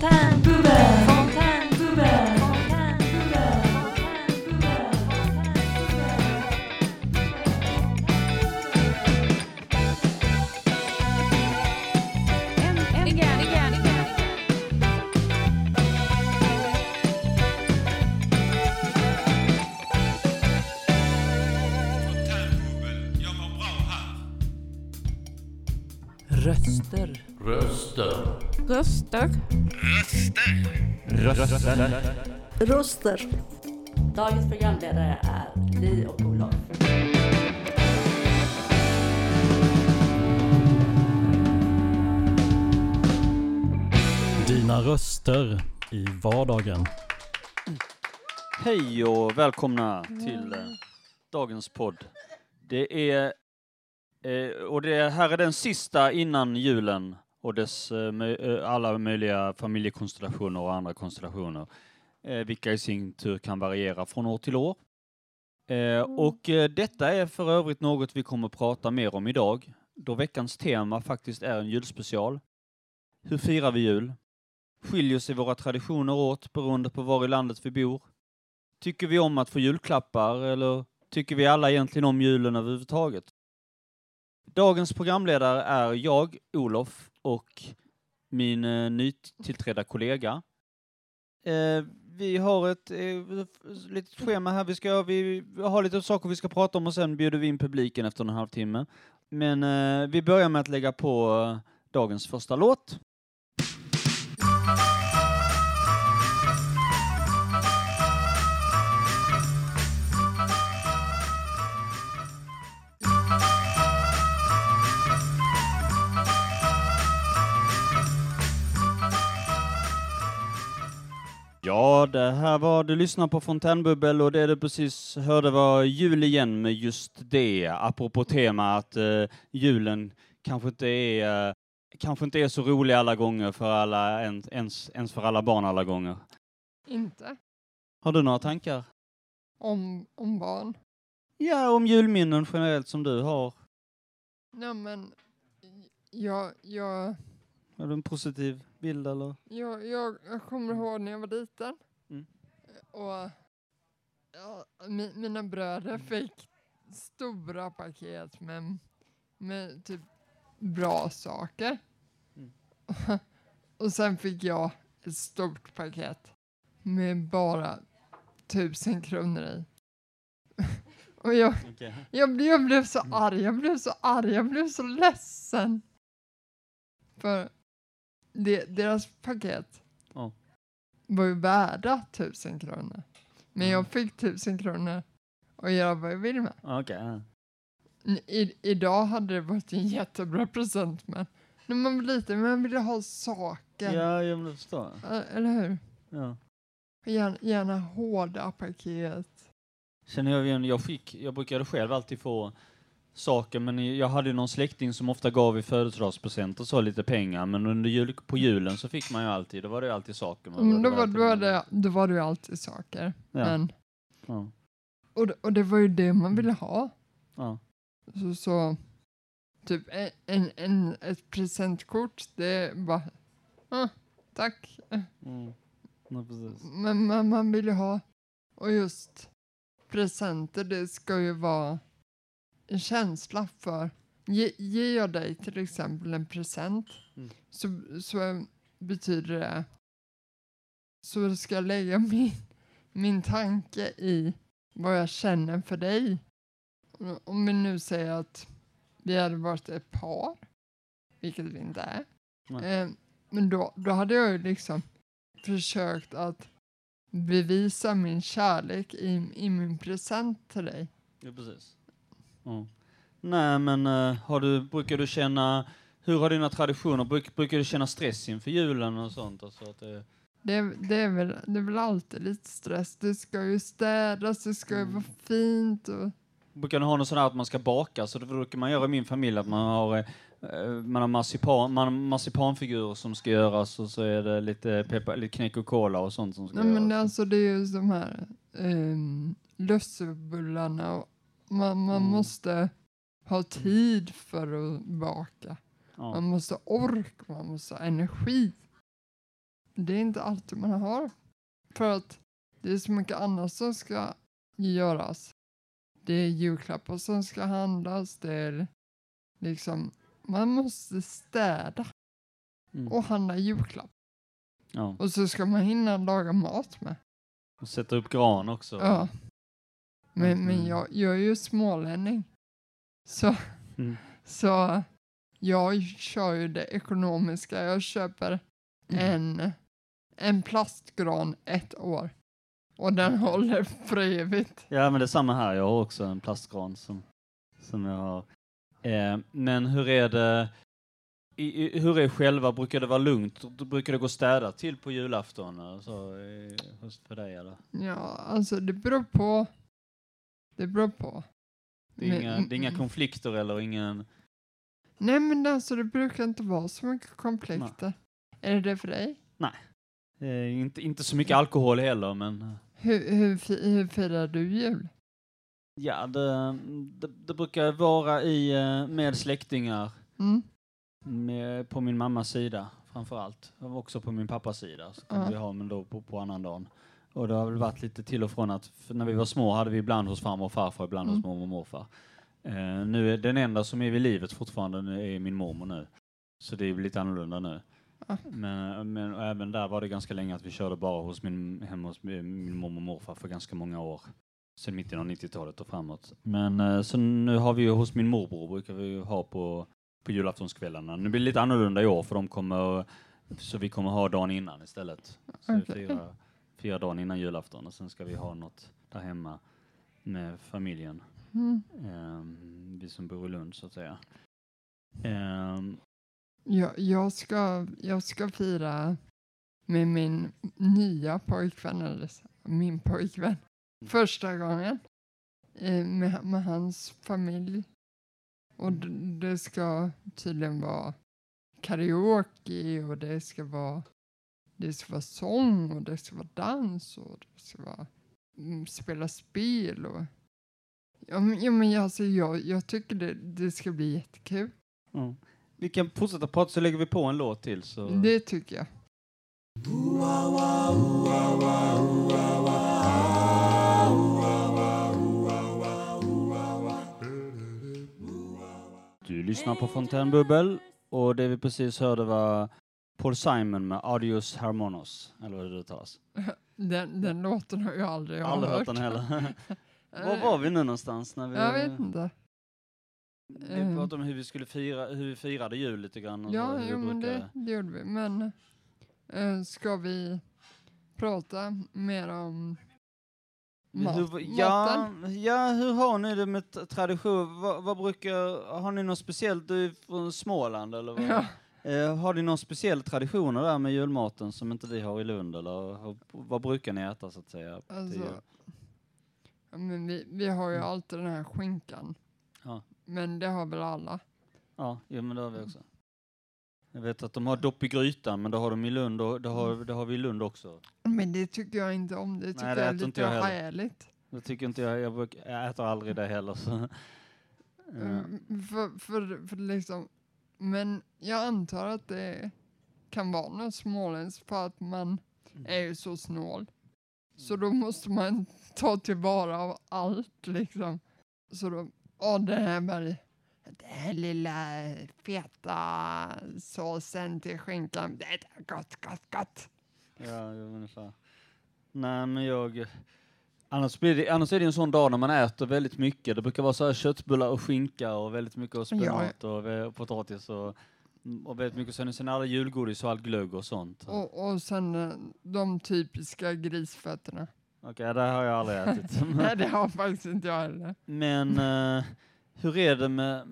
Fontänbubbel, Röster. Röster. Röster. Dagens programledare är Li och Olof. Dina röster i vardagen. Hej och välkomna till eh, dagens podd. Det är, eh, och det här är den sista innan julen och dess eh, eh, alla möjliga familjekonstellationer och andra konstellationer, eh, vilka i sin tur kan variera från år till år. Eh, och detta är för övrigt något vi kommer att prata mer om idag, då veckans tema faktiskt är en julspecial. Hur firar vi jul? Skiljer sig våra traditioner åt beroende på var i landet vi bor? Tycker vi om att få julklappar eller tycker vi alla egentligen om julen överhuvudtaget? Dagens programledare är jag, Olof, och min eh, nytillträdda kollega. Eh, vi har ett eh, litet schema här. Vi, ska, vi har lite saker vi ska prata om och sen bjuder vi in publiken efter en halvtimme. Men eh, vi börjar med att lägga på eh, dagens första låt. Ja, det här var, du lyssnar på Fontänbubbel och det du precis hörde var jul igen med just det, apropå tema att eh, julen kanske inte är eh, kanske inte är så rolig alla gånger för alla, ens, ens, för alla barn alla gånger. Inte Har du några tankar? om, om barn. Ja, om julminnen generellt som du har. Nej men, jag, jag, Har du en positiv bild eller? jag, jag, jag kommer ihåg när jag var liten. Mm. Och ja, mi, mina bröder fick stora paket med, med typ bra saker. Mm. och sen fick jag ett stort paket med bara tusen kronor i. och jag, Jag blev, jag blev så arg, jag blev så arg, jag blev så ledsen. För det, deras paket Ja. var ju värda tusen kronor. Men jag fick tusen kronor och göra vad jag vill med. Ja. I, idag hade det varit en jättebra present men när man var liten man ville ha saker. Ja, jag förstår. Eller hur? Ja. Gärna, gärna hårda paket. Känner jag jag fick, jag brukade själv alltid få saker, men jag hade ju någon släkting som ofta gav i födelsedagspresent och så lite pengar, men under jul, på julen så fick man ju alltid, då var det ju alltid saker. man- Men då, var, då, var det, då var det ju alltid saker. Ja. Men, Ja. och, och det var ju det man ville ha. Ja. Så, så typ en, en, en, ett presentkort, det bara, ah, tack. Mm. Ja. Men man, man vill ju ha, och just presenter, det ska ju vara en känsla för, ge, ger jag dig till exempel en present Mm. så, så betyder det, så ska jag lägga min, min tanke i vad jag känner för dig. Om vi nu säger att vi hade varit ett par, vilket vi inte är. Eh, men då, då hade jag ju liksom försökt att bevisa min kärlek i, i min present till dig. Ja, precis. Nej, men eh, har du, brukar du känna, hur har dina traditioner, bruk, brukar du känna stress inför julen och sånt? Alltså att det, Det, det, är väl, det är väl alltid lite stress. Det ska ju städas, det ska ju Mm. vara fint. Och, brukar ni ha något sånt att man ska baka, så det brukar man göra i min familj, att man har, eh, man har marsipan, man har marsipanfigurer som ska göras och så är det lite, peppa, lite knäck och cola och sånt som ska nej, men göras. alltså det är ju de här um, lussebullarna. Och man man Mm. måste ha tid för att baka. Ja. Man måste ork, man måste ha energi. det är inte alltid man har. För att det är så mycket annat som ska göras. Det är julklappar som ska handlas, det är liksom, man måste städa Mm. och handla julklapp. Ja. Och så ska man hinna laga mat med. Och sätta upp gran också. Ja. Men, men Mm. jag, jag är ju smålänning. Så, Mm. så jag kör ju det ekonomiska. Jag köper en, en plastgran ett år. Och den håller för evigt. Ja, men det är samma här. Jag har också en plastgran som, som jag har. Eh, men hur är det? I, i, hur är själva? Brukar det vara lugnt? Brukar det gå städat till på julafton? Alltså, eh, hos för dig eller? Ja, alltså det beror på. Det beror på. Det är, Men- inga, det är inga konflikter eller ingen... Nej men alltså det brukar inte vara så mycket konflikter. Är det det för dig? Eh, inte, inte så mycket alkohol heller, men... Hur, hur, hur firar du jul? Ja, det, det, det brukar vara i, eh, med släktingar. Mm? Med, på min mammas sida framför allt. Och Också på min pappas sida så kan Ja. vi ha men då på, på annan dagen. Och det har väl varit lite till och från att när vi var små hade vi ibland hos farmor och farfar, ibland hos Mm. mormor och morfar. Eh, nu är den enda som är vid livet fortfarande är min mormor nu. Så det är lite annorlunda nu. Ja. Men, men även där var det ganska länge att vi körde bara hos min, hemma hos min mormor och morfar för ganska många år. Sen mitten av 90-talet och framåt. Men eh, så nu har vi hos min morbror brukar vi ha på på julaftonskvällarna. Nu blir det lite annorlunda i år för de kommer, så vi kommer ha dagen innan istället. Så vi Okej. firar, firar dagen innan julafton och sen ska vi ha något där hemma med familjen. Mm. Ehm, vi som bor i Lund så att säga. Ehm, Jag, jag, ska, jag ska fira med min nya pojkvän, eller min pojkvän, första gången. Eh, med, med hans familj. Och det ska tydligen vara karaoke och det ska vara det ska vara sång och det ska vara dans och det ska vara mm, spela spel och ja men, ja, men alltså, jag, jag tycker det, det ska bli jättekul. ja. Vi kan fortsätta prata så lägger vi på en låt till. Så. Det tycker jag. Du lyssnar på Fontänbubbel och det vi precis hörde var Paul Simon med Adios Harmonos, eller vad det uttalas. Den, den låten har jag aldrig Aldrig hört den heller. Var var vi nu någonstans? När vi, Jag vet inte. Vi Eh. pratade om hur vi skulle fira, hur vi firade jul lite grann. Och Ja, jo, men det, det gjorde vi. Men äh, ska vi prata mer om mat, hur, ja, maten? ja, hur har ni det med tradition? Vad, vad brukar, har ni något speciellt? Du är från Småland eller? Vad? Ja. Eh, har ni någon speciell traditioner där med julmaten som inte vi har i Lund eller vad brukar ni äta så att säga? Alltså, ja, men vi, vi har ju Mm. alltid den här skinkan. Ja. Men det har väl alla. Ja, jo, men det har vi också. Jag vet att de har dopp i grytan, men det har de i Lund och det har, det har vi i Lund också. Men det tycker jag inte om. Det tycker det jag är lite härligt. Det tycker inte jag, jag, bruk, jag äter aldrig det heller. Så. Ja. Mm, För, för, för liksom, men jag antar att det kan vara något småländskt för att man är ju så snål. Så då måste man ta tillvara av allt liksom. Så då, åh det här bara, det här lilla feta såsen till skinkan, det är gott, gott, gott. Ja, jo, ungefär. Nej, men jag... Annars, blir det, annars är det en sån dag när man äter väldigt mycket. Det brukar vara så här köttbullar och skinka och väldigt mycket och spenat och, vä- och potatis och, och väldigt mycket. Sen, sen det julgodis och all glögg och sånt. Okej, Och, och sen eh, de typiska grisfötterna. det har jag aldrig ätit. Nej det har faktiskt inte jag heller. Men eh, hur är det med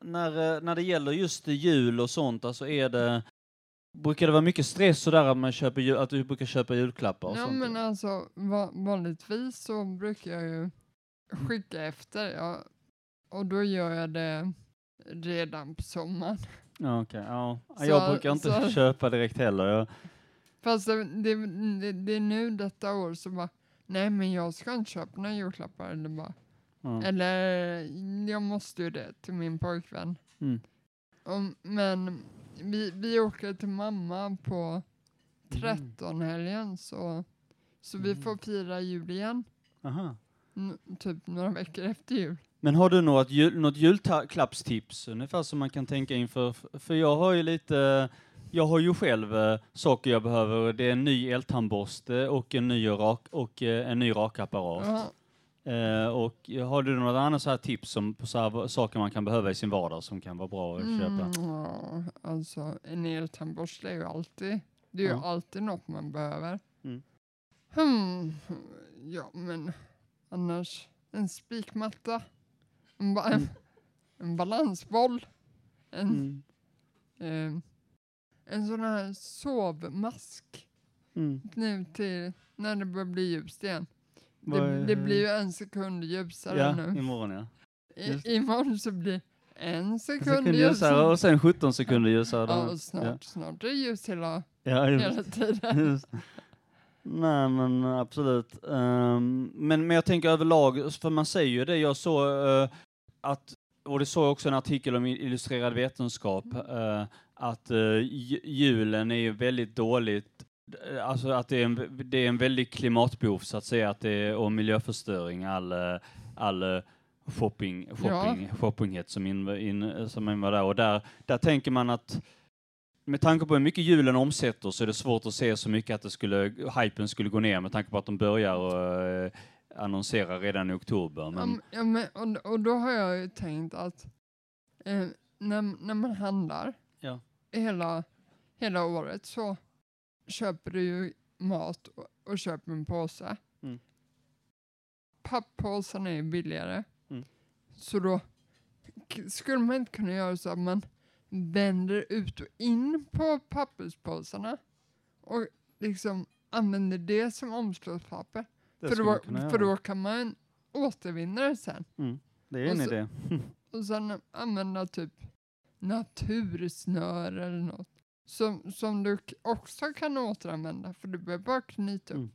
när, eh, när det gäller just jul och sånt? Alltså är det Brukar det vara mycket stress sådär att, man köper, att du brukar köpa julklappar och Ja sånt? men alltså va vanligtvis så brukar jag ju skicka efter. Ja, och då gör jag det redan på sommaren. Ja, okej, ja. Så- jag brukar inte så- köpa direkt heller. Jag, Fast det, det, det, det är nu detta år så bara, nej men jag ska inte köpa några julklappar. Eller, bara, ja. eller jag måste ju det till min pojkvän. Mm. Och, men vi, vi åker till mamma på, 13-helgen så, så vi Mm. får fira jul igen. Aha. N- typ några veckor efter jul. Men har du något, jul, något julklappstips ungefär som man kan tänka inför? För jag har ju lite, jag har ju själv eh, saker jag behöver. Det är en ny eltandborste och en ny, rak, och, eh, en ny rakapparat. Ja, Eh, och har du något annat så här tips som, på så saker man kan behöva i sin vardag som kan vara bra att köpa? mm, alltså en eltandborste är ju alltid, det är ju alltid något man behöver. Mm. Hmm, ja men annars en spikmatta, en, ba- en, en balansboll, en, Mm. eh, en sån här sovmask Mm. nu till när det börjar bli ljust igen. Det, det blir ju en sekund ljusare Ja, nu. imorgon ja. I, imorgon så blir en En sekund sekund ljusare. ljusare och sen 17 sekunder ljusare. Ja, då. och snart, snart är det ljus hela, Ja, just. hela tiden. Just. Nej men absolut. Ehm, men, men jag tänker överlag, för man säger ju det, jag såg eh, att, och det såg jag också en artikel om illustrerad vetenskap, eh, att uh, julen är ju väldigt dåligt, eh, alltså att det är en, det är en väldig klimatbov så att säga, att det är, och miljöförstöring, all, eh, all eh, shopping, shopping, shoppinghet som, in, in, som in var där. Och där, där tänker man att med tanke på hur mycket julen omsätter så är det svårt att se så mycket att det skulle, hypen skulle gå ner med tanke på att de börjar och, eh, annonsera redan i oktober. Ja, men- ja, men, och, och då har jag ju tänkt att eh, när, när man handlar Ja. hela, hela året så köper du ju mat och, och köper en påse. Mm. Papppåsarna är billigare. Mm. Så då skulle man inte kunna göra så att man vänder ut och in på papperspåsarna och liksom använder det som omslagspapper. För då, för då kan man återvinna det sen. Det är en och så- idé. Och sen använda typ natursnöre eller något. Som, som du också kan återanvända för du behöver bara knyta upp. Mm.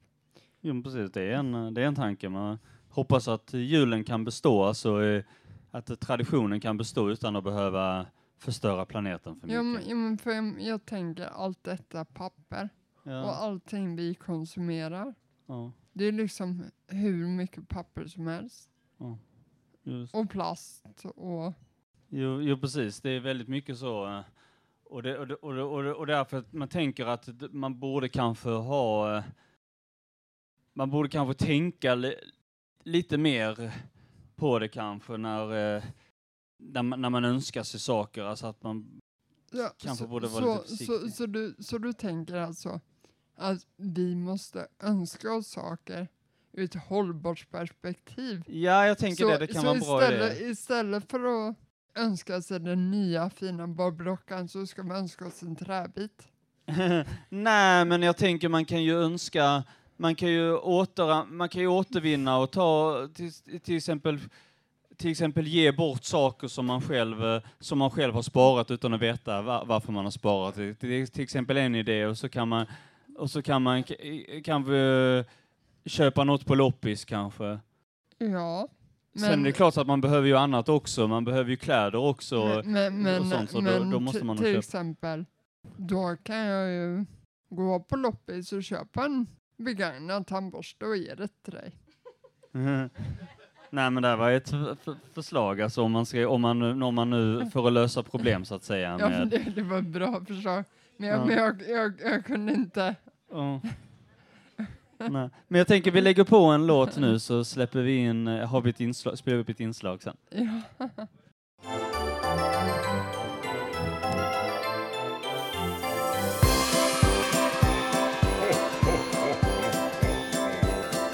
Jo, precis. Det är en, det är en tanke. Man hoppas att julen kan bestå, alltså eh, att traditionen kan bestå utan att behöva förstöra planeten för Ja, men, mycket. ja, men för jag, jag tänker allt detta papper och Ja, allting vi konsumerar. ja, Det är liksom hur mycket papper som helst. just. Och plast och... Jo, jo, precis. Det är väldigt mycket så. Och, det, och, det, och, det, och, det, och därför att man tänker att man borde kanske ha... eh, Man borde kanske tänka li, lite mer på det kanske när, eh, när, man, när man önskar sig saker. Alltså att man... Ja, Kanske så, borde vara så, lite så, försiktig. så, du, så du tänker alltså att vi måste önska oss saker ur ett hållbart perspektiv? Ja, jag tänker så, det. Det kan så vara en bra idé. istället för att önska sig den nya fina barbedockan så ska man önska oss en träbit. Nej, men jag tänker man kan ju önska, man kan ju, åter, man kan ju återvinna och ta till, till exempel till exempel ge bort saker som man själv, eh, som man själv har sparat utan att veta va- varför man har sparat. Det är till exempel en idé och så kan man, och så kan man k- kanske eh, köpa något på loppis kanske. Ja. Sen är det klart att man behöver ju annat också, man behöver ju kläder också. men, men, men, och sånt, så då- men då måste ti- man till köpa. exempel, då kan jag ju gå på loppis och köpa en begagnad tandborste och ge det till dig. Nej men det här var ett förslag, alltså om man, ska, om, man, nu- om man nu, för att lösa problem så att säga. Ja, men Med, det, det var ett bra förslag. Men jag, Ja. men jag, jag, jag kunde inte. Ja. Nej. Men jag tänker vi lägger på en låt nu så släpper vi in, eh, har vi ett inslag, spelar vi upp ett inslag sen. Ja.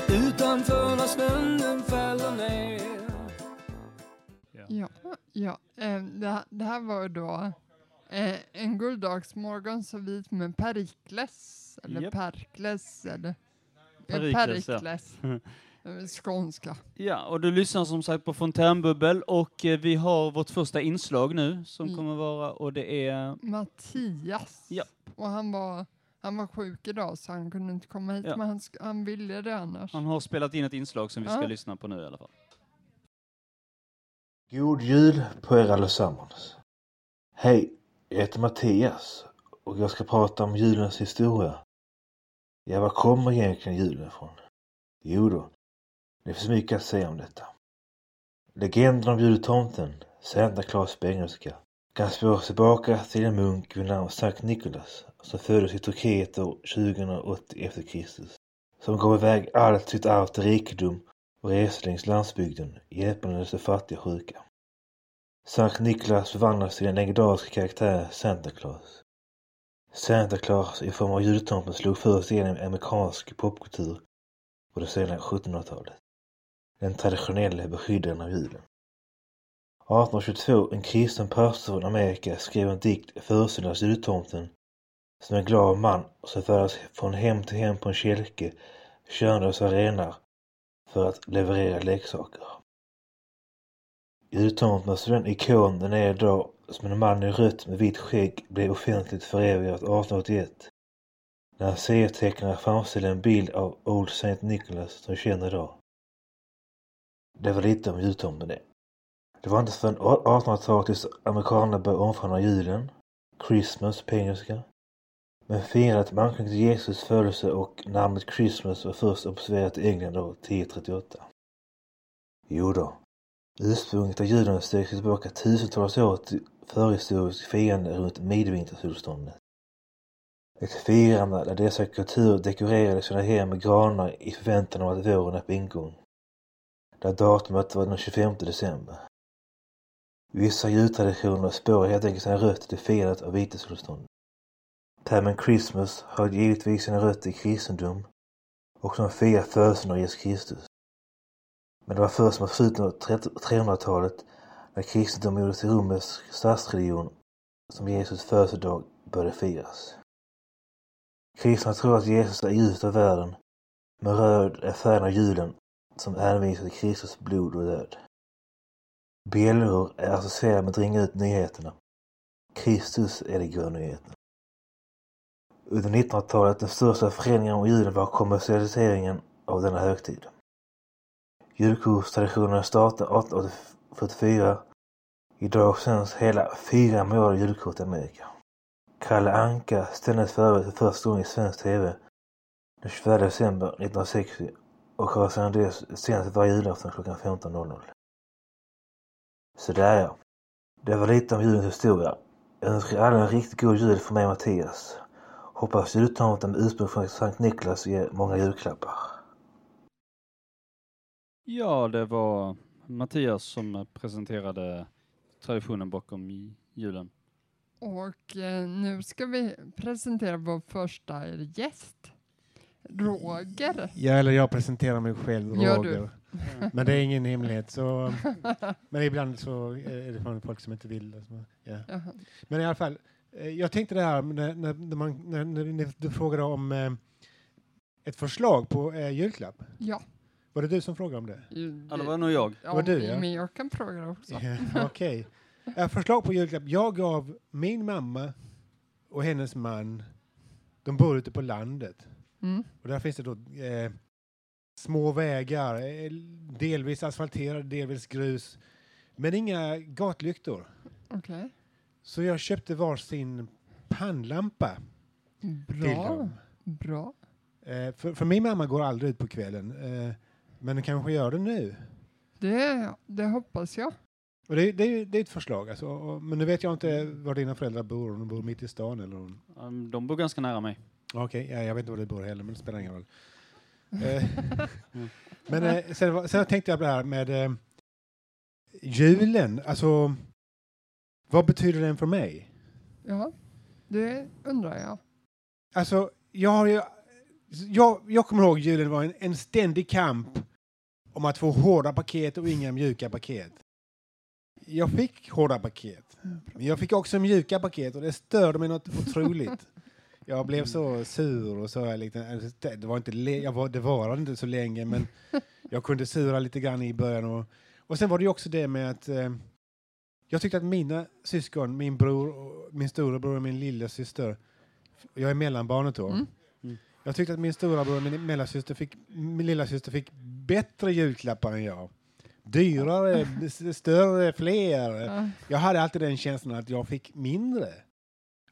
Utanför när snön fäller ner Ja, ja. Eh, det, här- var då eh, en gulddagsmorgon så vit med Perikles. Eller Japp. Perkles. Eller Perikles, ja. Perikles. Eh, Skånska. Ja, och du lyssnar som sagt på Fontänbubbel och eh, vi har vårt första inslag nu som Mm. kommer vara, och det är Mattias. Ja. Och han var, han var sjuk idag så han kunde inte komma hit. Ja. Men han, han ville det annars. Han har spelat in ett inslag som vi ska Ja. lyssna på nu i alla fall. God jul på er allesammans. Hej, jag heter Mattias och jag ska prata om julens historia. Ja, var kommer egentligen julen ifrån? Jo då, det finns mycket att säga om detta. Legenden om jultomten, Santa Claus på engelska, kan spåras tillbaka till en munk vid namn Sankt Nikolas som föddes i Turkiet år 2080 efter Kristus. Som gav iväg allt sitt arv till rikedom och reste längs landsbygden hjälpandes de fattiga och sjuka. Sankt Niklas förvandlas till den legendariska karaktär Santa Claus. Santa Claus i form av jultomten slog först igenom amerikansk popkultur på det sena 1700-talet. Den traditionella beskyddaren av julen. 1822, en kristen pastor från Amerika skrev en dikt föreställande jultomten som en glad man som färdas från hem till hem på en kälke körandes av renar för att leverera leksaker. Jultomten är den ikon den är idag som en man i rött med vitt skägg blev offentligt förevigat 1881 när serietecknare framställde en bild av Old Saint Nicholas som vi känner idag. Det var lite om jultomten det. Det var inte förrän 1800-talet tills amerikanerna började omfamna julen, Christmas på engelska. Men firandet med anknytning till Jesus födelse och namnet Christmas var först observerat i England år 1038. Jo då, ursprunget av julen sträcker sig tillbaka tusentals år till förhistorisk firande runt midvintersolståndet. Ett firande där dessa kulturer dekorerade sina hem med granar i förväntan om att våren är på ingång. Där datumet var den 25 december. Vissa jultraditioner spår helt enkelt sina rötter till firandet av vintersolståndet. Termen Christmas har givetvis sina rötter i kristendom och som firar födelsen av Jesus Kristus. Men det var först mot slutet av 300-talet när kristendomen gjordes till romersk statsreligion som Jesus födelsedag började firas. Kristna tror att Jesus är ljuset av världen, men röd är färgen av julen som hänvisar till Kristus blod och död. Bjällror är associerade med att ringa ut nyheterna. Kristus är de goda nyheterna. Under 1900-talet den största förändringen om julen var kommersialiseringen av denna högtid. Julkortstraditionen startade 1844. Idag sänds hela fyra miljarder julkort i Amerika. Kalle Anka ställdes för övrigt för första gången i svensk TV den 24 december 1960 och har sedan dess sänts varje julafton klockan 15.00. Så där ja. Det var lite om julens historia. Jag önskar alla en riktigt god jul från mig Mattias. Hoppas jultomten med ursprung från Sankt Niklas ger många julklappar. Ja, det var Mattias som presenterade traditionen bakom i- julen. Och eh, nu ska vi presentera vår första gäst. Roger. Ja, eller jag presenterar mig själv, Gör du? Roger. Men det är ingen hemlighet. Så, men ibland så är det från folk som inte vill det. Så, ja. Men i alla fall, eh, jag tänkte det här när, när, man, när, när, när du frågade om eh, ett förslag på eh, julklapp. Ja. Var det du som frågade om det? Ja, det var nog jag. Ja, var du, ja. men jag kan fråga också. Ja, Okej. Eh, förslag på julklapp. Jag gav min mamma och hennes man, de bor ute på landet. Mm. Och där finns det då eh, små vägar, eh, delvis asfalterade, delvis grus, men inga gatlyktor. Okej. Så jag köpte varsin pannlampa till Bra. dem. Bra. Eh, för, för min mamma går aldrig ut på kvällen, eh, men den kanske gör det nu. Det, det hoppas jag. Och det, det, det är ett förslag, alltså, och, men nu vet jag inte var dina föräldrar bor, om de bor mitt i stan eller om... Um, De bor ganska nära mig. Okej, ja, jag vet inte var du bor heller, men det spelar ingen roll. Eh, men eh, sen, sen tänkte jag på det här med eh, julen, alltså vad betyder den för mig? Ja, det undrar jag. Alltså, jag har ju... Jag, jag kommer ihåg julen var en, en ständig kamp om att få hårda paket och inga mjuka paket. Jag fick hårda paket, men jag fick också mjuka paket och det störde mig något otroligt. Jag blev så sur och så. Lite, alltså, det var inte, jag var, det var inte så länge, men jag kunde sura lite grann i början. Och, och sen var det ju också det med att eh, jag tyckte att mina syskon, min bror, min storebror och min lillasyster, jag är mellanbarnet då. Mm. Jag tyckte att min stora bror och min mellasyster fick, min fick bättre julklappar än jag. Dyrare, större, fler. Ja. Jag hade alltid den känslan att jag fick mindre.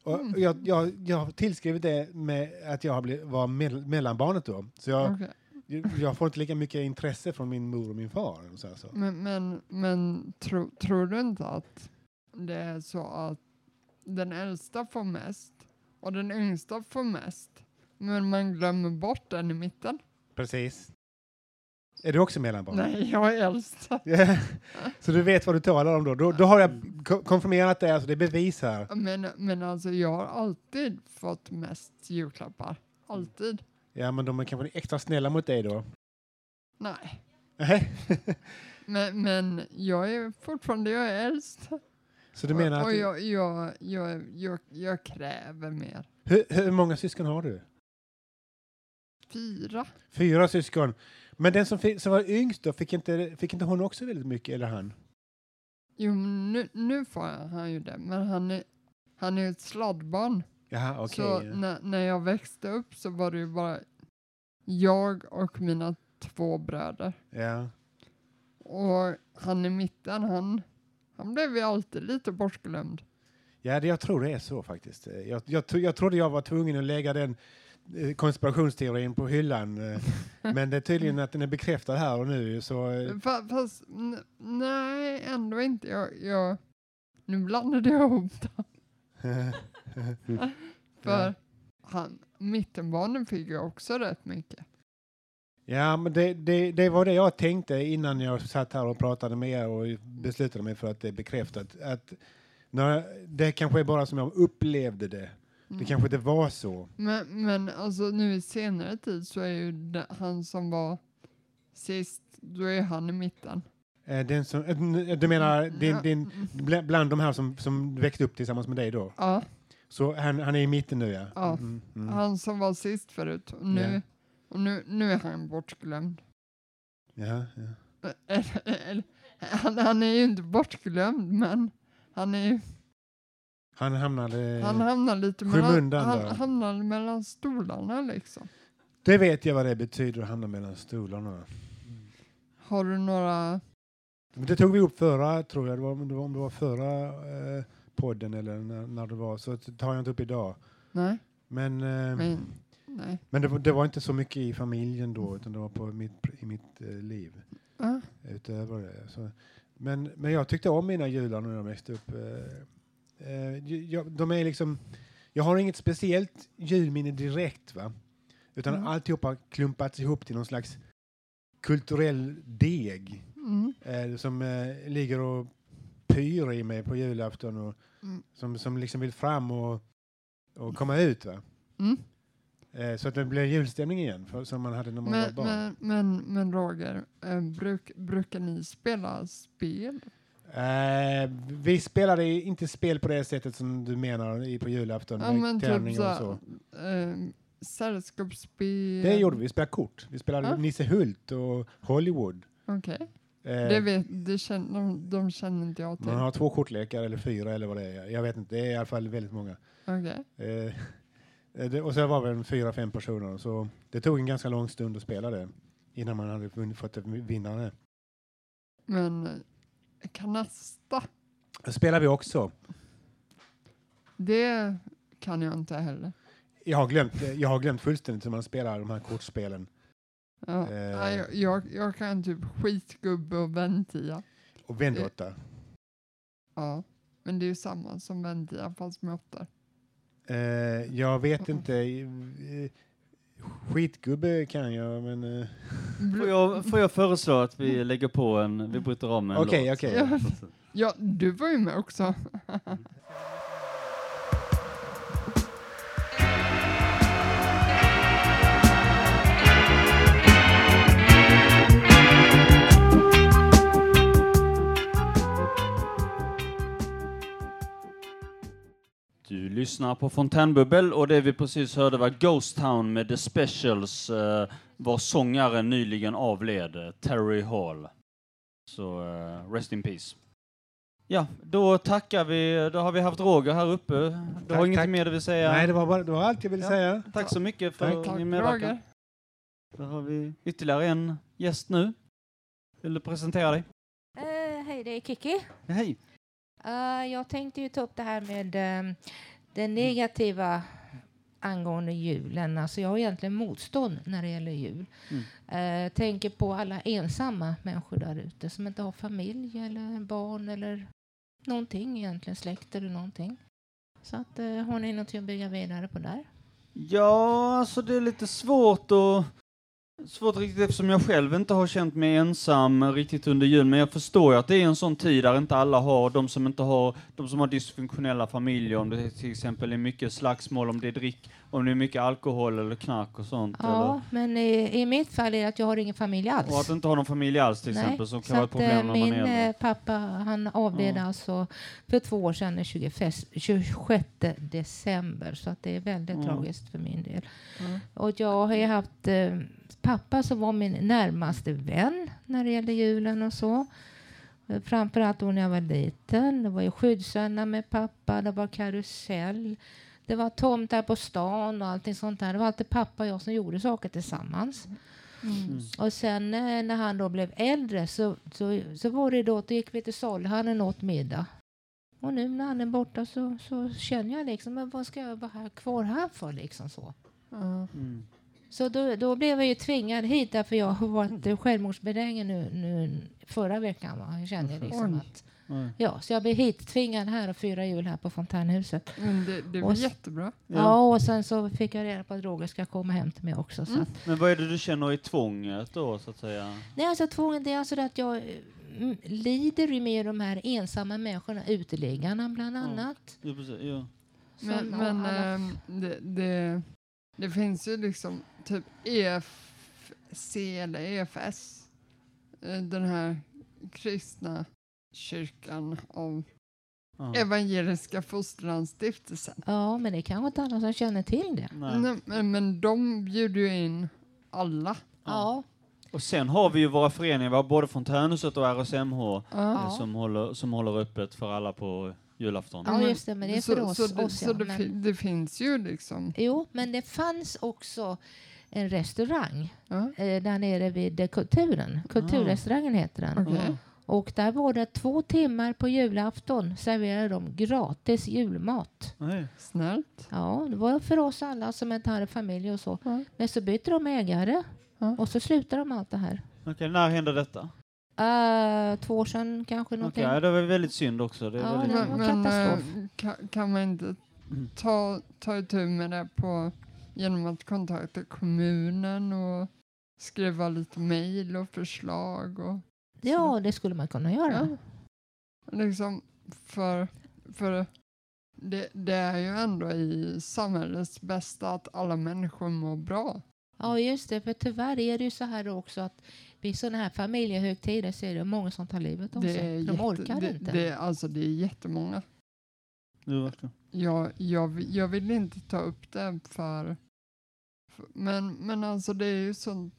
Och Mm. jag, jag, jag har tillskrivit det med att jag blivit, var mell, mellanbarnet då. Så jag, Okej. jag får inte lika mycket intresse från min mor och min far. Så alltså. Men, men, men tro, tror du inte att det är så att den äldsta får mest och den yngsta får mest, men man glömmer bort den i mitten? Precis. Är du också mellanbarn? Nej, jag är äldst. Ja. Så du vet vad du talar om då? Då, då har jag ko- konfirmerat det, alltså det är bevis här. Men, men alltså jag har alltid fått mest julklappar. Alltid. Ja, men de är kanske extra snälla mot dig då? Nej. Nej. Men, men jag är fortfarande jag är äldst. Så du menar och, att... och jag, jag, jag, jag, jag kräver mer. hur, hur många syskon har du? Fyra. Fyra syskon. Men den som, fi- som var yngst då, fick inte, fick inte hon också väldigt mycket, eller han? Jo, nu, nu får han ju det, men han är, han är ett sladdbarn. Jaha, okej. Så när, när jag växte upp så var det ju bara jag och mina två bröder. Ja. Och han i mitten, han, han blev ju alltid lite bortglömd. Ja, det, jag tror det är så faktiskt. Jag, jag, jag trodde jag var tvungen att lägga den konspirationsteorin på hyllan. eh, Men det är tydligen att den är bekräftad här och nu. Så, eh, Fa- Fast nej, ändå inte. Jag, jag, nu blandade jag ihop det. För han, mittenbarnen fick ju också rätt mycket. ja, men det, det, det var det jag tänkte innan jag satt här och pratade med er och beslutade mig för att det är bekräftat. Att när, det kanske är bara som jag upplevde det. Det Mm. kanske inte var så. Men, men alltså nu i senare tid så är ju det, han som var sist, då är han i mitten. Eh, Den som, eh, du menar din, Ja, din, mm. bla- bland de här som, som växte upp tillsammans med dig då? Ja, Så han, han är i mitten nu ja? Ja. Mm, mm. han som var sist förut. Och nu, Ja. och nu, nu är han bortglömd. Ja, ja. Eller- eller- Han, han är ju inte bortglömd, men han, är, ju- Han hamnade... han hamnar lite mellan, han hamnar mellan stolarna liksom. Det vet jag vad det betyder att hamna mellan stolarna. Har du några... Det tog vi upp förra, tror jag, det var, om det var, om det var förra eh, podden eller när, när det var, så det tar jag inte upp idag. Nej, Men, eh, men, nej. men det, var, det var inte så mycket i familjen då, utan det var på mitt, i mitt eh, liv Ja, utöver det. Så, men, men jag tyckte om mina jular när jag växte upp. Eh, jag, de är liksom, jag har inget speciellt julminne direkt, va? utan Mm. alltihopa klumpats ihop till någon slags kulturell deg mm, eh, som eh, ligger och pyr i mig på julafton och Mm. som, som liksom vill fram och, och komma ut. Va? mm. Eh, så att det blir julstämning igen, för, som man hade när man var Men, barn. men, men, men Roger, eh, bruk, brukar ni spela spel? Eh, vi spelade inte spel på det sättet som du menar i, på julafton, Ja, med typ tärningar och så. så. Eh, sällskapsspel? Det gjorde vi, vi spelade kort. Vi spelade Ja. Nisse Hult och Hollywood. Okej, Eh, det vet, det känner, de, de känner inte jag till. man har två kortlekar eller fyra eller vad det är. Jag vet inte, det är i alla fall väldigt många. Okej. Eh, det, och så var vi en fyra, fem personer. Så det tog en ganska lång stund att spela det innan man hade fått vinnare. Men kanasta, Det spelar vi också. det kan jag inte heller. Jag har glömt, jag har glömt fullständigt hur man spelar de här kortspelen. Ja. Eh. Jag, jag kan typ skitgubbe och väntia. Och vändåtta. Ja, men det är ju samma som väntia fast med åttor. Eh, jag vet inte. Skitgubbe kan jag, men... eh, Får jag, får jag föreslå att vi lägger på en, vi bryter av med en Okej, låt? okej. Ja. Ja, du var ju med också. Du lyssnar på Fontänbubbel och det vi precis hörde var Ghost Town med The Specials, eh, var sångaren nyligen avled, eh, Terry Hall. Så eh, rest in peace. Ja, då tackar vi, då har vi haft Roger här uppe. Du har Tack, inget tack. mer du vill säga? Nej, det var, bara, det var allt jag ville Ja. säga. Tack så mycket för Tack din medverkan. Då har vi ytterligare en gäst nu. Vill du presentera dig? Eh, hej, det är Kiki. Hej. Eh, jag tänkte ju ta upp det här med eh, det negativa angående julen, alltså jag har egentligen motstånd när det gäller jul. Mm. Eh, tänker på alla ensamma människor där ute som inte har familj eller barn eller någonting egentligen, släkt eller någonting. Så att, eh, har ni något att bygga vidare på där? Ja, alltså det är lite svårt att Svårt riktigt eftersom jag själv inte har känt mig ensam riktigt under jul, men jag förstår ju att det är en sån tid där inte alla har, de som inte har, de som har dysfunktionella familjer, om det till exempel är mycket slagsmål, om det är drick, om det är mycket alkohol eller knark och sånt. Ja, men i, i mitt fall är det att jag har ingen familj alls. Eller, och att inte ha någon familj alls till Nej, exempel, som kan vara ett problem eh, när min man är äldre. eh, pappa han avled Ja. alltså för två år sedan den 25 26 december så att det är väldigt Mm. tragiskt för min del. Mm. Och jag har ju haft eh, pappa som var min närmaste vän när det gäller julen och så. Framförallt då när jag var liten. Det var ju skyddsvänner med pappa, det var karusell. Det var tomtar på stan och allting sånt där. Det var alltid pappa och jag som gjorde saker tillsammans. Mm. Och sen eh, när han då blev äldre så, så, så var det då att då gick vi till saluhallen och åt middag. Och nu när han är borta så, så känner jag liksom, men vad ska jag vara här, kvar här för liksom så. Mm. Så då, då blev jag ju tvingad hit därför jag har varit självmordsbenägen nu, nu förra veckan. Va? Jag kände liksom att, ja, så jag blev hit tvingad här och fira jul här på Fontänhuset. Men det, det var Och jättebra. Ja. och sen så fick jag reda på att Roger ska komma hem till mig också. Så Mm. att, Men vad är det du känner i tvånget då, så att säga? Nej, alltså tvånget det är alltså det att jag mm, lider ju med de här ensamma människorna, uteliggarna bland Ja. annat. Jo, precis, ja. Men, men alla- ehm, det, det, det finns ju liksom typ EFC eller EFS. eh, Den här kristna kyrkan av Ja. Evangeliska Fosterlandsstiftelsen. Ja, men det är kanske inte alla som känner till det. Nej. Nej, men, men de bjuder ju in alla. Ja, Och sen har vi ju våra föreningar, vi har både Fontänhuset och RSMH Ja. Eh, som, håller, som håller öppet för alla på julafton. ja just det, men det är för så, oss. Så, det, oss så ja, det, men, fi- det finns ju liksom. Jo, men det fanns också en restaurang Ja. eh, där nere vid Kulturen. Kulturrestaurangen heter den. Ja. Och där var det två timmar på julafton serverade de gratis julmat. Nej. Snällt. Ja, det var för oss alla som inte hade familj och så. Ja. Men så bytte de ägare Ja. och så slutade de allt det här. Okej, när hände detta? Uh, två år sedan kanske Okej, någonting. ja, det var väldigt synd också. Det Ja, väldigt... Men, men katastrof. eh, kan, kan man inte Mm. ta, ta itu med det på, genom att kontakta kommunen och skriva lite mejl och förslag? Och, Ja, det skulle man kunna göra. ja. Liksom för för det, det är ju ändå i samhällets bästa att alla människor mår bra. Ja, just det. För tyvärr är det ju så här också att vid sådana här familjehögtider så är det många som tar livet av Det sig. är, De jätte, orkar det, inte. Det, alltså, det är jättemånga. Jo, verkligen. Jag, jag, jag vill inte ta upp det för... för men, men alltså det är ju sån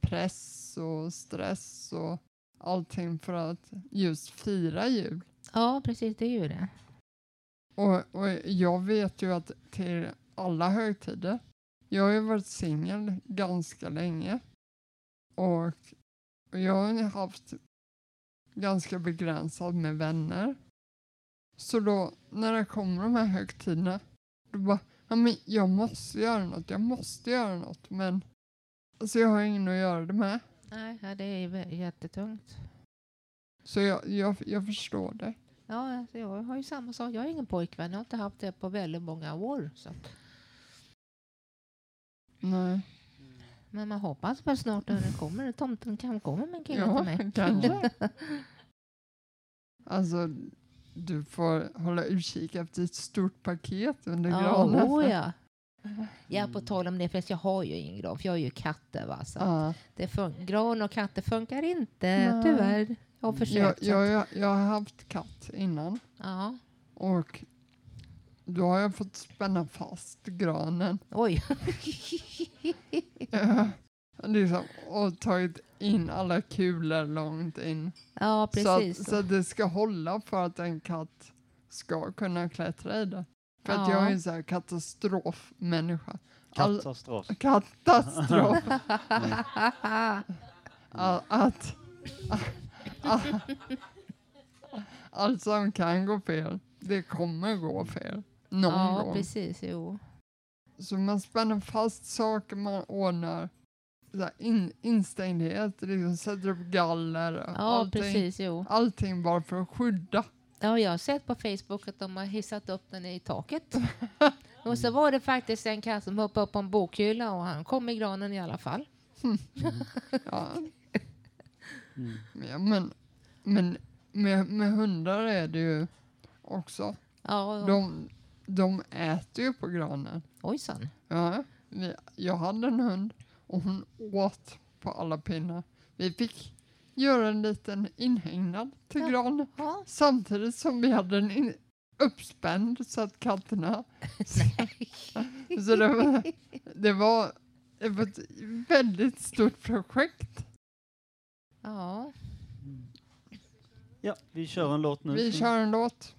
press och stress och allting för att just fira jul. Ja, precis. Det är ju det. Och, och jag vet ju att till alla högtider, jag har ju varit singel ganska länge och, jag har haft ganska begränsat med vänner. Så då när det kommer de här högtiderna, då bara, ja men jag måste göra något, jag måste göra något men alltså jag har ingen att göra det med. Nej, ja, det är jättetungt. Så jag, jag, jag förstår det. Ja, alltså jag har ju samma sak. Jag har ingen pojkvän. Jag har inte haft det på väldigt många år. Så. Nej. Men man hoppas väl snart att det kommer. Tomten kan komma med en kille Ja, till mig. kanske. Alltså, du får hålla utkik efter ett stort paket under Ja, granen. oh, ja. Ja, på tal om det, för jag har ju ingen gran, för jag har ju katter. Va? Så Ja. det gran och katter funkar inte, Nej. tyvärr. Jag har försökt. jag, jag, jag har haft katt innan ja. och då har jag fått spänna fast granen Oj. Ja, liksom, och tagit in alla kulor långt in. ja, Så att, precis. så att det ska hålla för att en katt ska kunna klättra i det. För att jag är Ja. en sån här katastrofmänniska. All- Katastrof. Katastrof. All, att, allt som kan gå fel, det kommer gå fel. någon ja, gång. precis. Jo. Så man spänner fast saker, man ordnar in, instängdhet, liksom sätter upp galler. Ja, allting, precis. Jo. allting bara för att skydda. Ja, jag har sett på Facebook att de har hissat upp den i taket. och så var det faktiskt en katt som hoppade upp på en bokhylla och han kom i granen i alla fall. Ja. Mm. Ja, men men med, med hundar är det ju också. Ja, ja. De, de äter ju på granen. Ojsan. Ja, vi, jag hade en hund och hon åt på alla pinnar. Vi fick göra en liten inhägnad till Ja. granen Ja. samtidigt som vi hade den in, uppspänd så att katterna... så det var, det, var, det var ett väldigt stort projekt. Ja. Ja, vi kör en låt nu. Vi kör en låt.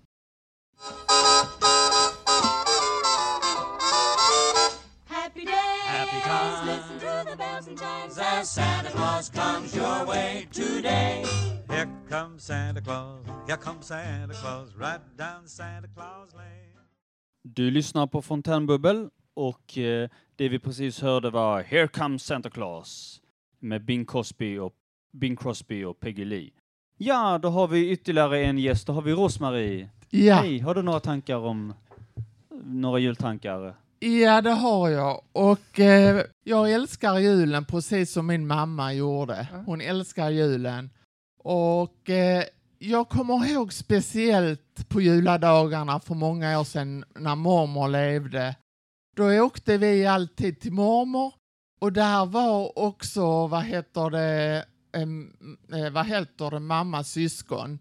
Happy times. Listen to the bells and chimes As Santa Claus comes your way today. Here comes Santa Claus, here comes Santa Claus, right down Santa Claus Lane. Du lyssnar på Fontänbubbel och eh, det vi precis hörde var Here comes Santa Claus med Bing Crosby och, Bing Crosby och Peggy Lee. Ja, då har vi ytterligare en gäst. Då har vi Rosmarie. Ja. Hej, har du några tankar om några jultankar? Ja, det har jag. Och eh, jag älskar julen precis som min mamma gjorde. Hon älskar julen. Och eh, jag kommer ihåg speciellt på juladagarna för många år sedan när mormor levde. Då åkte vi alltid till mormor och där var också, vad heter det, eh, vad heter det, mammas syskon.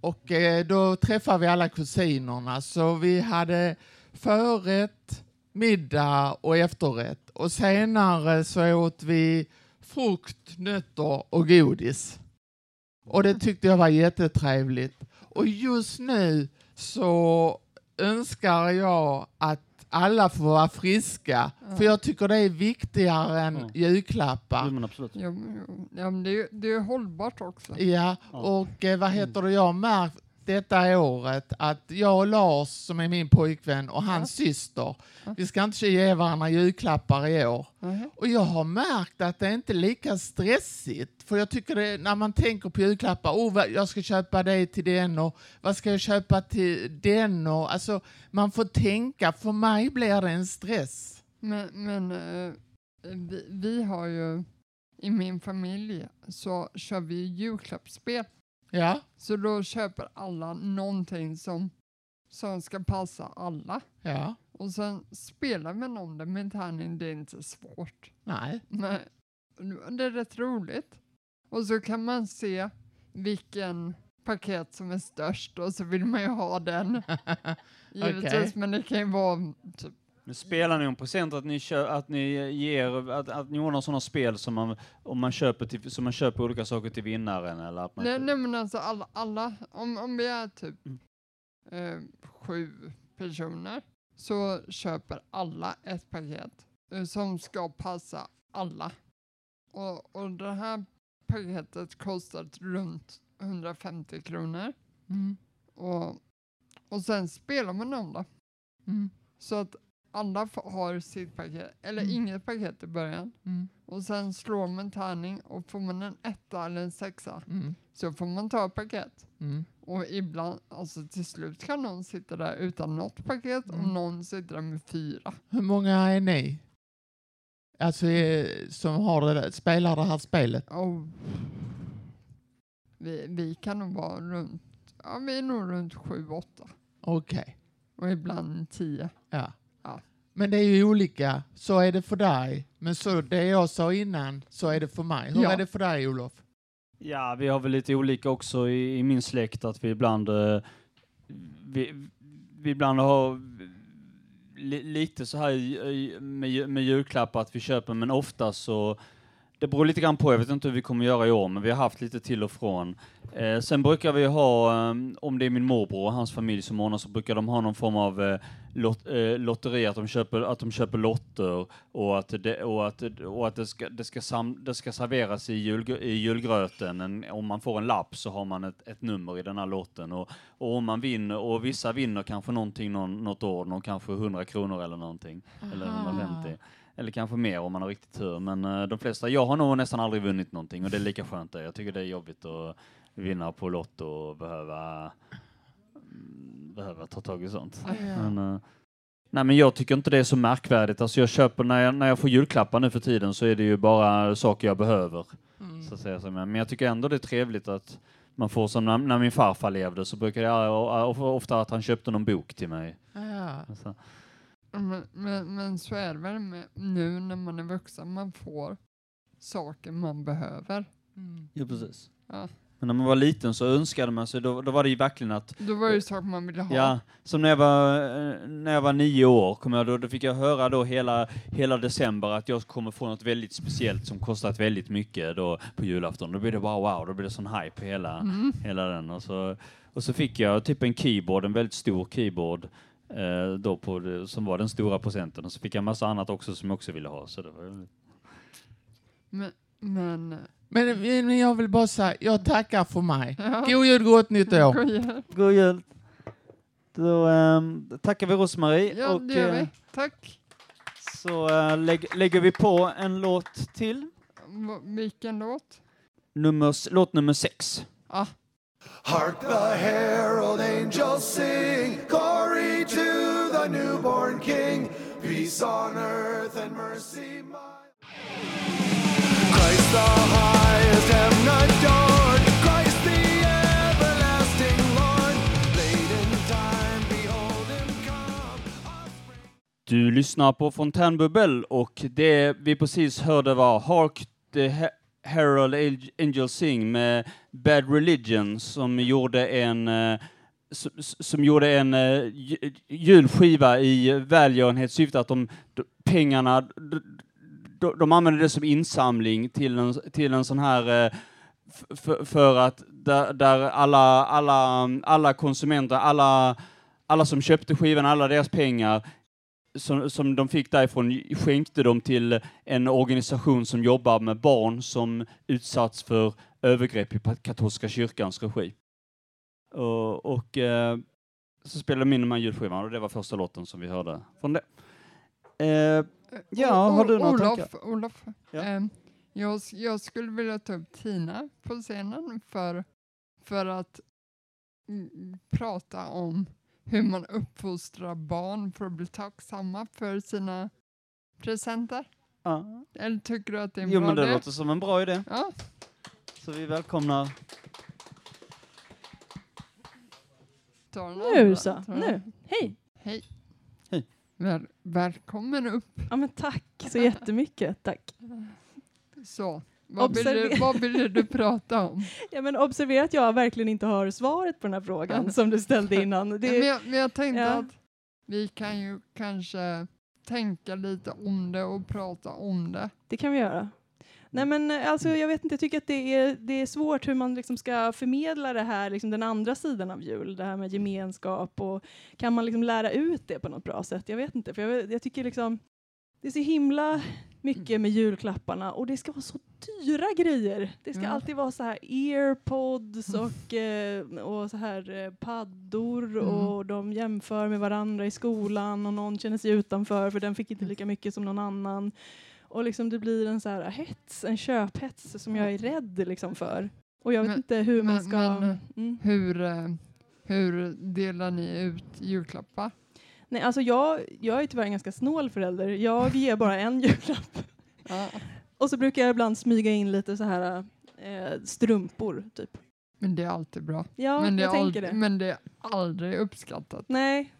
Och eh, då träffade vi alla kusinerna så vi hade förrätt, middag och efterrätt. Och senare så åt vi frukt, nötter och godis. Och det tyckte jag var jättetrevligt. Och just nu så önskar jag att alla får vara friska. För jag tycker det är viktigare än julklappar. men absolut. Ja, men- ja, men det, är det är hållbart också. Ja, och eh, vad heter det, jag har märkt detta året att jag och Lars som är min pojkvän och hans syster, vi ska inte ge varandra julklappar i år. Mhm. Och jag har märkt att det är inte lika stressigt. För jag tycker det, när man tänker på julklappar, oh, jag ska köpa det till den och vad ska jag köpa till den och alltså man får tänka, för mig blir det en stress. Men, men eh, vi, vi har ju i min familj så kör vi julklappsspel. Ja. Så då köper alla någonting som, som ska passa alla. Ja. Och sen spelar man om det med tärning, det är inte svårt. Nej. Men det är rätt roligt. Och så kan man se vilken paket som är störst och så vill man ju ha den. Givetvis, Okej. men det kan ju vara typ Men spelar ni om procent att ni, kö- att ni ger, att, att ni ordnar sådana spel som man, om man köper till, som man köper olika saker till vinnaren eller att man Nej, nej men alltså alla, alla om, om vi är typ Mm. eh, sju personer så köper alla ett paket eh, som ska passa alla. Och, och det här paketet kostar runt 150 kronor. Mm. Och, och sen spelar man om det. Mm. Så att alla har sitt paket, eller Mm. inget paket i början. Mm. Och sen slår man tärning och får man en etta eller en sexa Mm. så får man ta ett paket. Mm. Och ibland, alltså till slut kan någon sitta där utan något paket och Mm. någon sitter där med fyra. Hur många är ni? Alltså eh, som har det spelar det här spelet? Oh. Vi, vi kan nog vara runt, ja vi är nog runt sju, åtta. Okej. Och ibland tio. Ja. Ja. Men det är ju olika. Så är det för dig. Men så det jag sa innan, så är det för mig. Hur Ja. är det för dig Olof? Ja, vi har väl lite olika också i, i min släkt att vi ibland eh, vi, vi ibland har li, lite så här med, med julklappar att vi köper men ofta så det beror lite grann på, jag vet inte hur vi kommer göra i år, men vi har haft lite till och från. Eh, sen brukar vi ha, eh, om det är min morbror och hans familj som ordnar, så brukar de ha någon form av eh, lot, eh, lotteri, att de köper, att de köper lotter och att det, och att, och att det, ska, det, ska sam, det ska serveras i, jul, i julgröten. En, om man får en lapp så har man ett, ett nummer i den här lotten och, och om man vinner, och vissa vinner kanske någonting någon, något år, någon kanske 100 kronor eller någonting, eller Aha. 150. Eller kanske mer om man har riktigt tur. Men eh, de flesta, jag har nog nästan aldrig vunnit någonting och det är lika skönt det. Jag tycker det är jobbigt att vinna på Lotto och behöva, mm, behöva ta tag i sånt. Men, eh, nej men jag tycker inte det är så märkvärdigt. Alltså jag köper, när jag, när jag får julklappar nu för tiden så är det ju bara saker jag behöver. Mm. Så att säga. Men jag tycker ändå det är trevligt att man får som när, när min farfar levde så brukade jag ofta att han köpte någon bok till mig. Ja. Alltså, Men, men, men så är det väl med, nu när man är vuxen, man får saker man behöver. Mm. ja, precis. Ja. Men när man var liten så önskade man sig, då, då var det ju verkligen att Då var det ju saker man ville ha. Ja, som när jag var, när jag var nio år, kom jag då, då fick jag höra då hela, hela december att jag kommer få något väldigt speciellt som kostat väldigt mycket då på julafton. Då blir det bara wow, då blir det sån hype hela, Mm. hela den. Och så, och så fick jag typ en keyboard, en väldigt stor keyboard, då på det, som var den stora presenten. Och så fick jag en massa annat också som jag också ville ha. Så det var, Men, men Men, men jag vill bara säga, jag tackar för mig. Ja. God jul, gott nytt år. God jul. God jul! Då ehm, tackar vi Rosmarie Ja, och det gör eh, vi. Tack. så eh, lägg, lägger vi på en låt till. Vilken låt? Nummer, s- låt nummer sex. Ah, Hark the herald angels sing, glory to the newborn king, peace on earth and mercy mild. Christ the highest heaven adored, Christ the everlasting Lord, late in time, behold him come. Du lyssnar på Fontänbubbel och det vi precis hörde var Hark the Harold Angel Singh Angels Sing med Bad Religion som gjorde en eh, som gjorde en uh, julskiva i välgörenhetssyfte att de, de pengarna de, de, de använde det som insamling till en, till en sån här uh, för att där, där alla, alla, alla konsumenter, alla, alla som köpte skivan, alla deras pengar som, som de fick därifrån skänkte de till en organisation som jobbar med barn som utsatts för övergrepp i katolska kyrkans regi. Och, och eh, så spelade här julskivan och det var första låten som vi hörde från det. Eh, ja, O- har du några Olof, tankar? Olof, Ja. ehm, jag, jag skulle vilja ta upp Tina på scenen för, för att mm, prata om hur man uppfostrar barn för att bli tacksamma för sina presenter. Ja. Eller tycker du att det är en Jo, bra men det idé? låter som en bra idé. Ja, Så vi välkomnar Nu så, nu. Hej! Hej. Hej. Väl, välkommen upp. Ja men tack så jättemycket, tack. Så, vad ville, Observer- vad ville du prata om? Ja men observera att jag verkligen inte har svaret på den här frågan som du ställde innan. Det, men, jag, men jag tänkte Ja. att vi kan ju kanske tänka lite om det och prata om det. det kan vi göra. Nej men eh, alltså jag vet inte, jag tycker att det är, det är svårt hur man liksom ska förmedla det här, liksom den andra sidan av jul, det här med gemenskap och kan man liksom lära ut det på något bra sätt? Jag vet inte, för jag, jag tycker liksom det är så himla mycket med julklapparna och det ska vara så dyra grejer. Det ska Ja. alltid vara så här earpods och, eh, och så här eh, paddor Mm. och de jämför med varandra i skolan och någon känner sig utanför för den fick inte lika mycket som någon annan. Och liksom det blir en så här hets, en köphets som jag är rädd liksom för. Och jag vet Men- inte hur man ska... men- mm. Hur, eh, hur delar ni ut julklappar? Nej, alltså jag, jag är tyvärr en ganska snål förälder. Jag ger bara en julklapp. Ja. Och så brukar jag ibland smyga in lite så här eh, strumpor, typ. Men det är alltid bra. Ja, men, det jag är tänker det. men det är aldrig uppskattat. Nej,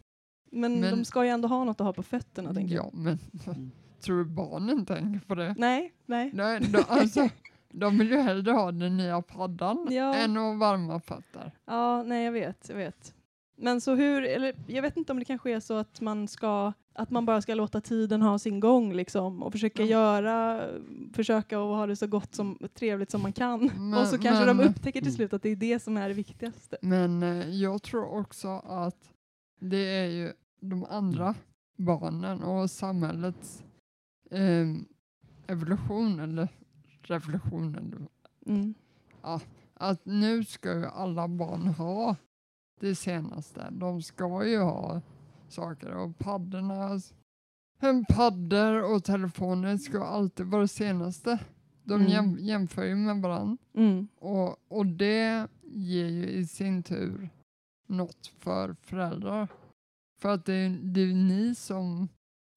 men, Men- de ska ju ändå ha något att ha på fötterna, tänker jag. Ja, men tror du barnen tänker på det? Nej, nej. Nej, de, alltså, de vill ju hellre ha den nya paddan Ja. än att varma fötter. Ja, nej, jag vet, jag vet. Men så hur, eller jag vet inte om det kanske är så att man ska, att man bara ska låta tiden ha sin gång liksom och försöka göra, försöka att ha det så gott som, trevligt som man kan. Men- och så kanske men- de upptäcker till slut att det är det som är det viktigaste. Men eh, jag tror också att det är ju de andra barnen och samhällets eh, evolution eller revolution. Eller, Mm. ja, att nu ska ju alla barn ha det senaste. De ska ju ha saker och paddorna, en paddor och telefoner ska alltid vara det senaste. De Mm. jäm, jämför ju med varandra. Mm. Och, och det ger ju i sin tur något för föräldrar. För att det är, det är ni som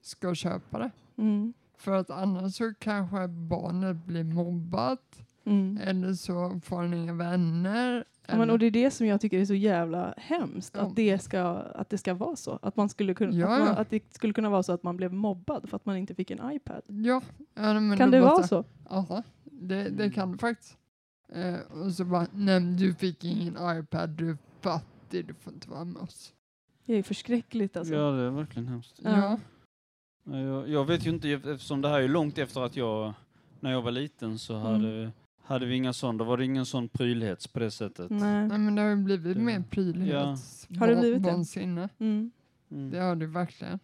ska köpa det. Mm. För att annars så kanske barnet blir mobbat Mm. eller så får han inga vänner. Ja, men, och det är det som jag tycker är så jävla hemskt, Ja. att, det ska, att det ska vara så. Att, man skulle kunna, Ja, att, man, att det skulle kunna vara så att man blev mobbad för att man inte fick en iPad. Ja, ja, men Kan det vara så? Ja, det, det kan det faktiskt. Eh, och så bara, nej du fick ingen iPad, du är fattig, du får inte vara med oss. Det är förskräckligt alltså. Ja, det är verkligen hemskt. Ja. Ja, Jag, jag vet ju inte, eftersom det här är långt efter att jag, när jag var liten så hade, hade vi inga sån, då var det ingen sån prylhets på det sättet. Nej. Nej men det har ju blivit Det- mer prydlighets Har det blivit det? Mm. Mm. Det har det verkligen.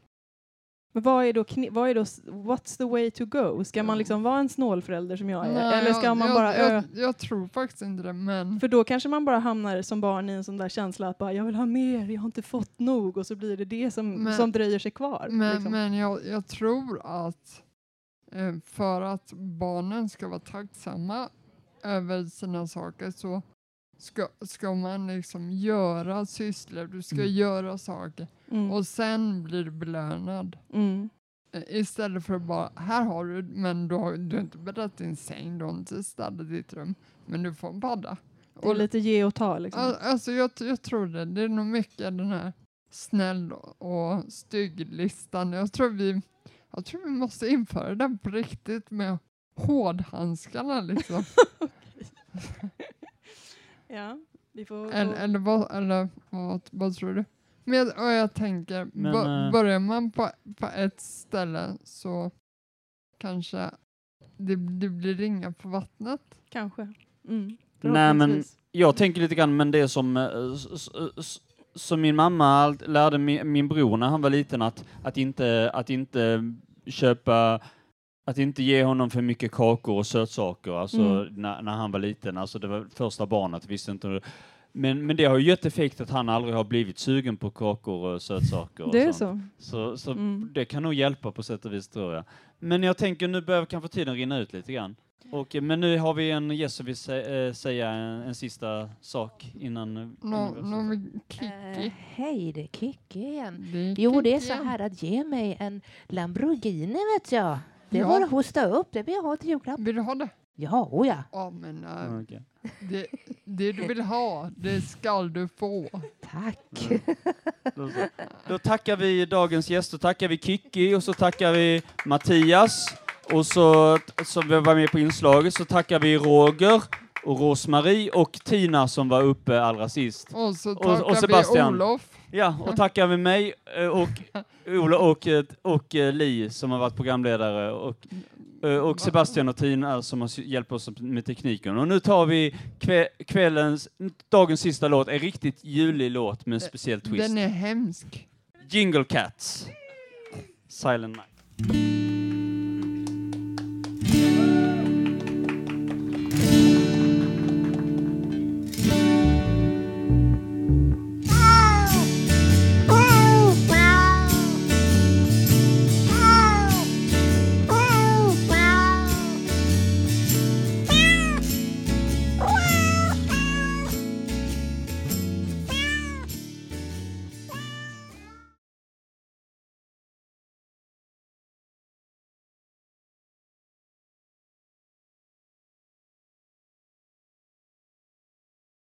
Men vad är då, vad är då, what's the way to go? Ska man liksom vara en snålförälder som jag är? Nej, Eller ska jag, man jag, bara ö- jag, jag tror faktiskt inte det, men För då kanske man bara hamnar som barn i en sån där känsla att bara, jag vill ha mer, jag har inte fått nog och så blir det det som, Men- som dröjer sig kvar. Men, liksom. men jag, jag tror att eh, för att barnen ska vara tacksamma över sina saker så ska, ska man liksom göra sysslor, du ska Mm. göra saker Mm. och sen blir du belönad. Mm. Eh, Istället för att bara, här har du, men du har, du har inte bäddat din säng, du har inte städat ditt rum, men du får en padda. Det är lite ge och ta liksom. Al- Alltså jag, jag tror det. Det är nog mycket den här snäll och stygg-listan. Jag tror vi, jag tror vi måste införa den på riktigt med hårdhandskarna liksom. Ja, vi får... eller, eller, vad, eller vad, vad tror du? Men jag, och jag tänker, Men, bör- eh, börjar man på, på ett ställe så kanske det, det blir ringar på vattnet. Kanske. Mm. Nej men jag tänker lite grann, men det som, eh, som min mamma lärde min, min bror när han var liten att, att, inte, att inte köpa att inte ge honom för mycket kakor och sötsaker, alltså Mm. när, när han var liten. Alltså det var första barnet, visste inte hur- men, men det har ju gett effekt att han aldrig har blivit sugen på kakor och sötsaker. och Det är sånt. så. Så, så Mm. det kan nog hjälpa på sätt och vis tror jag. Men jag tänker nu börjar kanske tiden rinna ut lite grann. Och, men nu har vi en gäst som vill sä- eh, säga en, en sista sak innan... Men Kikki. Eh, hej, det är Kikki igen. Det är Jo, det är så här att ge mig en Lamborghini vet jag. Det Ja. var att hosta upp, det vill jag ha till julklapp. Vill du ha det? Ja, oh ja. Ja, men eh, Ja, okej. det, det du vill ha, det skall du få. Tack. Då, så. Då tackar vi dagens gäst, då tackar vi Kikki och så tackar vi Mattias och så, som var med på inslaget, så tackar vi Roger och Rosmarie och Tina som var uppe allra sist. Och så Och- tackar och Sebastian. vi Olof. Ja, och tackar vi mig eh, och Ola och, eh, och eh, Li som har varit programledare och, och Sebastian och Tina som har hjälpt oss med tekniken. Och nu tar vi kvällens, dagens sista låt, en riktigt julig låt med en speciell twist. Den är hemsk. Jingle Cats. Silent Night.